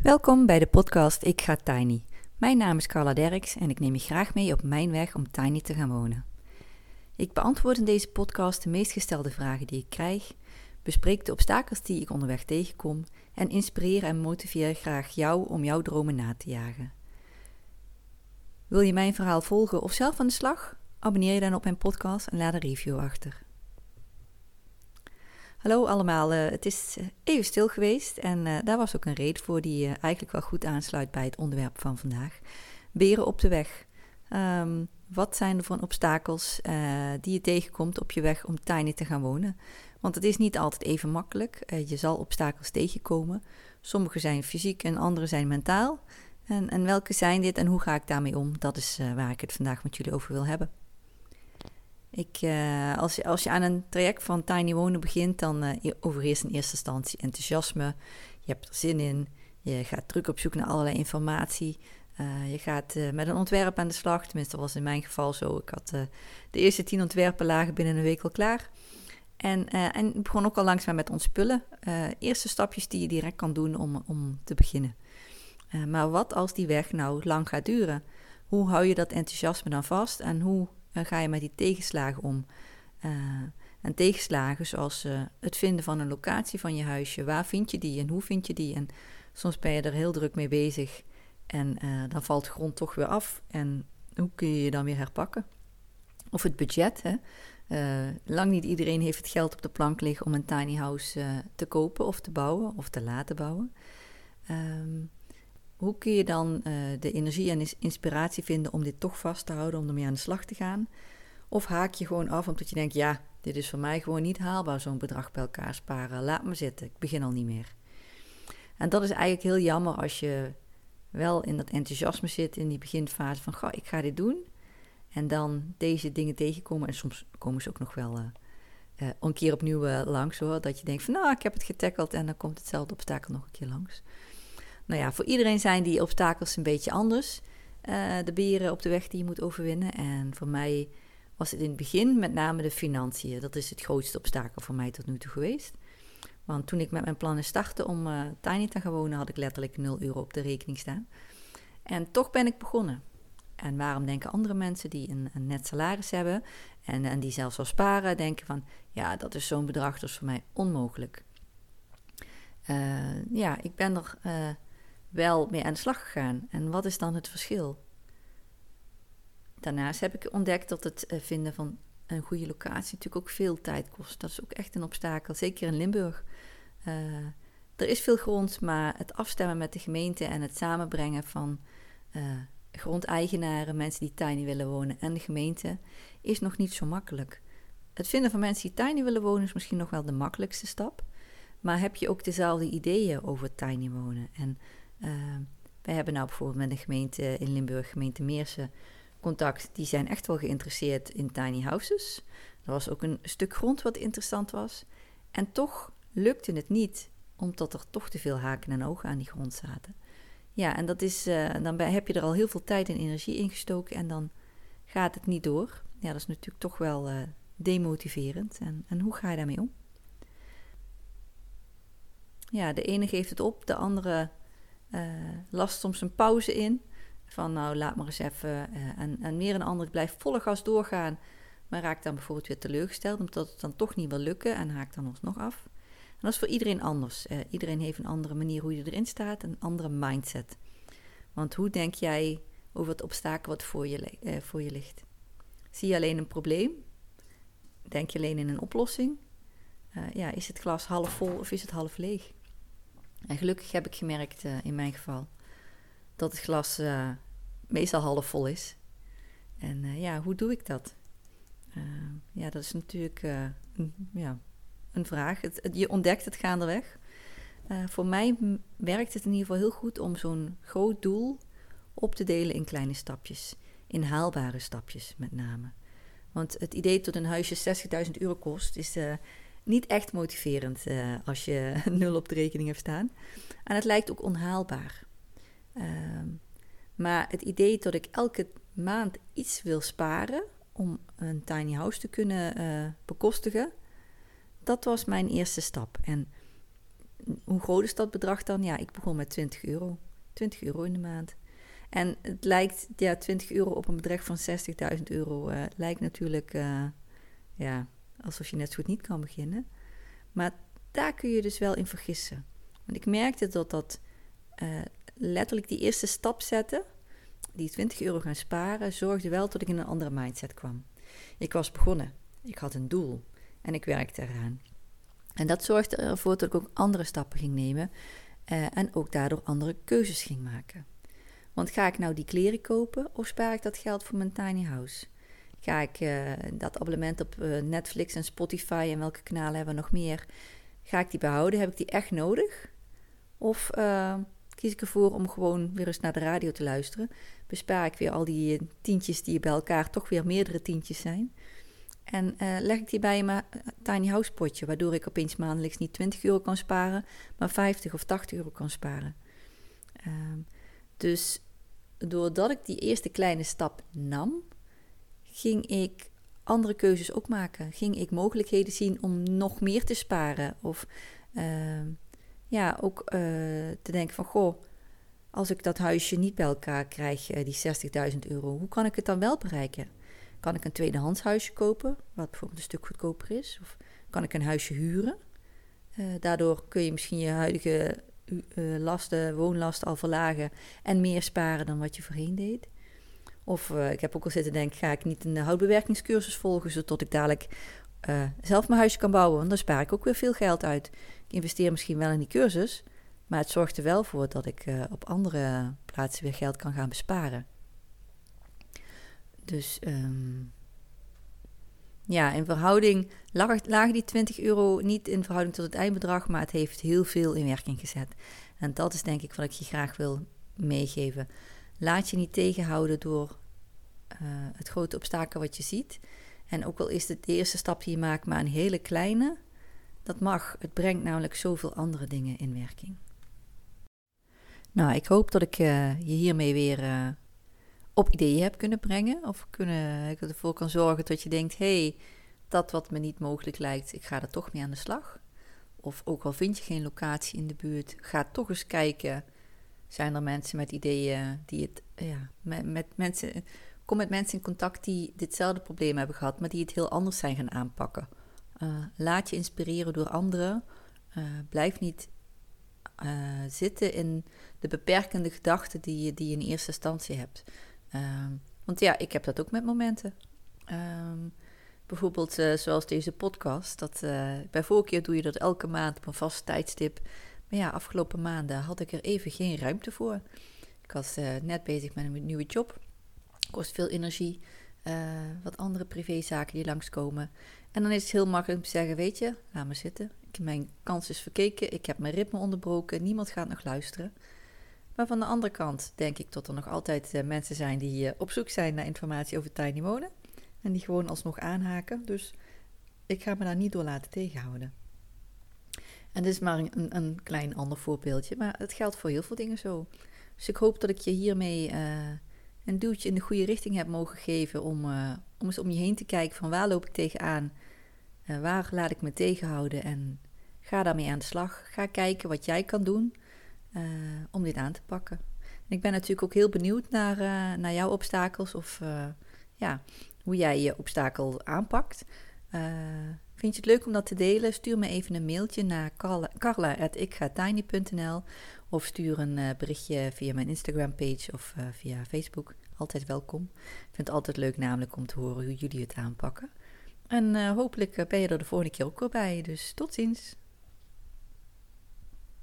Welkom bij de podcast Ik ga Tiny. Mijn naam is Carla Derks en ik neem je graag mee op mijn weg om tiny te gaan wonen. Ik beantwoord in deze podcast de meest gestelde vragen die ik krijg, bespreek de obstakels die ik onderweg tegenkom en inspireer en motiveer graag jou om jouw dromen na te jagen. Wil je mijn verhaal volgen of zelf aan de slag? Abonneer je dan op mijn podcast en laat een review achter. Hallo allemaal, uh, het is eh, even stil geweest en uh, daar was ook een reden voor die eigenlijk wel goed aansluit bij het onderwerp van vandaag. Beren op de weg. Um, wat zijn er voor obstakels die je tegenkomt op je weg om tiny te gaan wonen? Want het is niet altijd even makkelijk. je zal obstakels tegenkomen. Sommige zijn fysiek en andere zijn mentaal. En, en welke zijn dit en hoe ga ik daarmee om? Dat is waar ik het vandaag met jullie over wil hebben. Ik, uh, als, je, als je aan een traject van tiny wonen begint, dan uh, in eerste instantie enthousiasme. Je hebt er zin in. Je gaat druk op zoek naar allerlei informatie. Uh, je gaat met een ontwerp aan de slag. Tenminste, dat was in mijn geval zo. Ik had de eerste tien ontwerpen lagen binnen een week al klaar. En, en ik begon ook al langzaam met ontspullen. eerste stapjes die je direct kan doen om, om te beginnen. maar wat als die weg nou lang gaat duren? Hoe hou je dat enthousiasme dan vast? En hoe dan ga je met die tegenslagen om. Uh, en tegenslagen zoals uh, het vinden van een locatie van je huisje. Waar vind je die en hoe vind je die? En soms ben je er heel druk mee bezig. En uh, dan valt de grond toch weer af. En hoe kun je je dan weer herpakken? Of het budget. Hè? lang niet iedereen heeft het geld op de plank liggen om een tiny house te kopen of te bouwen of te laten bouwen. Um, hoe kun je dan uh, de energie en inspiratie vinden om dit toch vast te houden, om ermee aan de slag te gaan? Of haak je gewoon af omdat je denkt, ja, dit is voor mij gewoon niet haalbaar, zo'n bedrag bij elkaar sparen. Laat me zitten, ik begin al niet meer. En dat is eigenlijk heel jammer als je wel in dat enthousiasme zit in die beginfase van, goh, ik ga dit doen. En dan deze dingen tegenkomen. En soms komen ze ook nog wel uh, uh, een keer opnieuw langs hoor. Dat je denkt van, nou, ik heb het getackeld en dan komt hetzelfde obstakel nog een keer langs. Nou ja, voor iedereen zijn die obstakels een beetje anders. Uh, de beren op de weg die je moet overwinnen. En voor mij was het in het begin met name de financiën. Dat is het grootste obstakel voor mij tot nu toe geweest. Want toen ik met mijn plannen startte om uh, tiny te gaan wonen, had ik letterlijk 0 euro op de rekening staan. En toch ben ik begonnen. En waarom denken andere mensen die een, een net salaris hebben en, en die zelfs al sparen, denken van ja, dat is zo'n bedrag, is voor mij onmogelijk. Uh, ja, ik ben er wel mee aan de slag gegaan. En wat is dan het verschil? Daarnaast heb ik ontdekt dat het eh, vinden van een goede locatie natuurlijk ook veel tijd kost. Dat is ook echt een obstakel, zeker in Limburg. Uh, er is veel grond, maar het afstemmen met de gemeente en het samenbrengen van uh, grondeigenaren, mensen die tiny willen wonen en de gemeente, is nog niet zo makkelijk. Het vinden van mensen die tiny willen wonen is misschien nog wel de makkelijkste stap. Maar heb je ook dezelfde ideeën over tiny wonen? En uh, wij hebben nou bijvoorbeeld met een gemeente in Limburg, gemeente Meersen, contact. Die zijn echt wel geïnteresseerd in tiny houses. Er was ook een stuk grond wat interessant was. En toch lukte het niet, omdat er toch te veel haken en ogen aan die grond zaten. Ja, en dat is, uh, dan heb je er al heel veel tijd en energie in gestoken en dan gaat het niet door. Ja, dat is natuurlijk toch wel uh, demotiverend. En, en hoe ga je daarmee om? Ja, de ene geeft het op, de andere uh, last soms een pauze in. Van nou, laat maar eens even. Uh, en, en meer een ander blijft volle gas doorgaan. Maar raakt dan bijvoorbeeld weer teleurgesteld. Omdat het dan toch niet wil lukken. En haakt dan nog af. En dat is voor iedereen anders. Uh, iedereen heeft een andere manier hoe je erin staat. Een andere mindset. Want hoe denk jij over het obstakel wat voor je, voor je ligt? Zie je alleen een probleem? Denk je alleen in een oplossing? ja, is het glas half vol of is het half leeg? En gelukkig heb ik gemerkt uh, in mijn geval dat het glas uh, meestal half vol is. En uh, ja, hoe doe ik dat? ja, dat is natuurlijk een, ja, een vraag. Je ontdekt het gaandeweg. voor mij werkt het in ieder geval heel goed om zo'n groot doel op te delen in kleine stapjes. In haalbare stapjes met name. Want het idee dat een huisje 60.000 euro kost, is niet echt motiverend uh, als je nul op de rekening hebt staan. En het lijkt ook onhaalbaar. Uh, maar het idee dat ik elke maand iets wil sparen om een tiny house te kunnen uh, bekostigen, dat was mijn eerste stap. En hoe groot is dat bedrag dan? Ja, ik begon met 20 euro. 20 euro in de maand. En het lijkt, ja, 20 euro op een bedrag van 60.000 euro uh, lijkt natuurlijk, ja, alsof je net goed niet kan beginnen. Maar daar kun je dus wel in vergissen. Want ik merkte dat dat uh, letterlijk die eerste stap zetten, die 20 euro gaan sparen, zorgde wel dat ik in een andere mindset kwam. Ik was begonnen, ik had een doel en ik werkte eraan. En dat zorgde ervoor dat ik ook andere stappen ging nemen uh, en ook daardoor andere keuzes ging maken. Want ga ik nou die kleren kopen of spaar ik dat geld voor mijn tiny house? Ga ik uh, dat abonnement op uh, Netflix en Spotify en welke kanalen hebben we nog meer? Ga ik die behouden? Heb ik die echt nodig? Of kies ik ervoor om gewoon weer eens naar de radio te luisteren? Bespaar ik weer al die tientjes die bij elkaar toch weer meerdere tientjes zijn? En leg ik die bij mijn tiny house potje, waardoor ik opeens maandelijks niet 20 euro kan sparen, maar 50 of 80 euro kan sparen. Um, dus doordat ik die eerste kleine stap nam, ging ik andere keuzes ook maken. Ging ik mogelijkheden zien om nog meer te sparen. Of uh, ja, ook uh, te denken van, goh, als ik dat huisje niet bij elkaar krijg, uh, die 60.000 euro, hoe kan ik het dan wel bereiken? Kan ik een tweedehands huisje kopen, wat bijvoorbeeld een stuk goedkoper is? Of kan ik een huisje huren? Uh, daardoor kun je misschien je huidige lasten, woonlasten al verlagen en meer sparen dan wat je voorheen deed. Of uh, ik heb ook al zitten denken, ga ik niet een houtbewerkingscursus volgen, zodat ik dadelijk uh, zelf mijn huisje kan bouwen? Want dan spaar ik ook weer veel geld uit. Ik investeer misschien wel in die cursus, maar het zorgt er wel voor dat ik op andere plaatsen weer geld kan gaan besparen. Dus um, ja, in verhouding lagen die 20 euro niet in verhouding tot het eindbedrag, maar het heeft heel veel in werking gezet. En dat is denk ik wat ik je graag wil meegeven. Laat je niet tegenhouden door uh, het grote obstakel wat je ziet. En ook al is het de eerste stap die je maakt, maar een hele kleine, dat mag. Het brengt namelijk zoveel andere dingen in werking. Nou, ik hoop dat ik uh, je hiermee weer uh, op ideeën heb kunnen brengen. Of kunnen, ik ervoor kan zorgen dat je denkt: hé, hey, dat wat me niet mogelijk lijkt, ik ga er toch mee aan de slag. Of ook al vind je geen locatie in de buurt, ga toch eens kijken. Zijn er mensen met ideeën die het, ja, met, met mensen, kom met mensen in contact die ditzelfde probleem hebben gehad, maar die het heel anders zijn gaan aanpakken. Uh, laat je inspireren door anderen. Uh, blijf niet uh, zitten in de beperkende gedachten die je, die in eerste instantie hebt. Um, want ja, ik heb dat ook met momenten. Um, bijvoorbeeld zoals deze podcast. Dat, bij voorkeur doe je dat elke maand op een vast tijdstip. Maar ja, afgelopen maanden had ik er even geen ruimte voor. Ik was net bezig met een nieuwe job. Kost veel energie. wat andere privézaken die langskomen. En dan is het heel makkelijk om te zeggen, weet je, laat me zitten. Mijn kans is verkeken. Ik heb mijn ritme onderbroken. Niemand gaat nog luisteren. Maar van de andere kant denk ik dat er nog altijd uh, mensen zijn die uh, op zoek zijn naar informatie over tiny wonen. En die gewoon alsnog aanhaken. Dus ik ga me daar niet door laten tegenhouden. En dit is maar een, een klein ander voorbeeldje, maar het geldt voor heel veel dingen zo. Dus ik hoop dat ik je hiermee een duwtje in de goede richting heb mogen geven om, om eens om je heen te kijken van waar loop ik tegenaan, waar laat ik me tegenhouden en ga daarmee aan de slag. Ga kijken wat jij kan doen uh, om dit aan te pakken. En ik ben natuurlijk ook heel benieuwd naar, uh, naar jouw obstakels of uh, ja, hoe jij je obstakel aanpakt. Vind je het leuk om dat te delen? Stuur me even een mailtje naar carla.ikgatiny.nl of stuur een berichtje via mijn Instagram page of via Facebook. Altijd welkom. Ik vind het altijd leuk namelijk om te horen hoe jullie het aanpakken. En hopelijk ben je er de volgende keer ook weer bij. Dus tot ziens.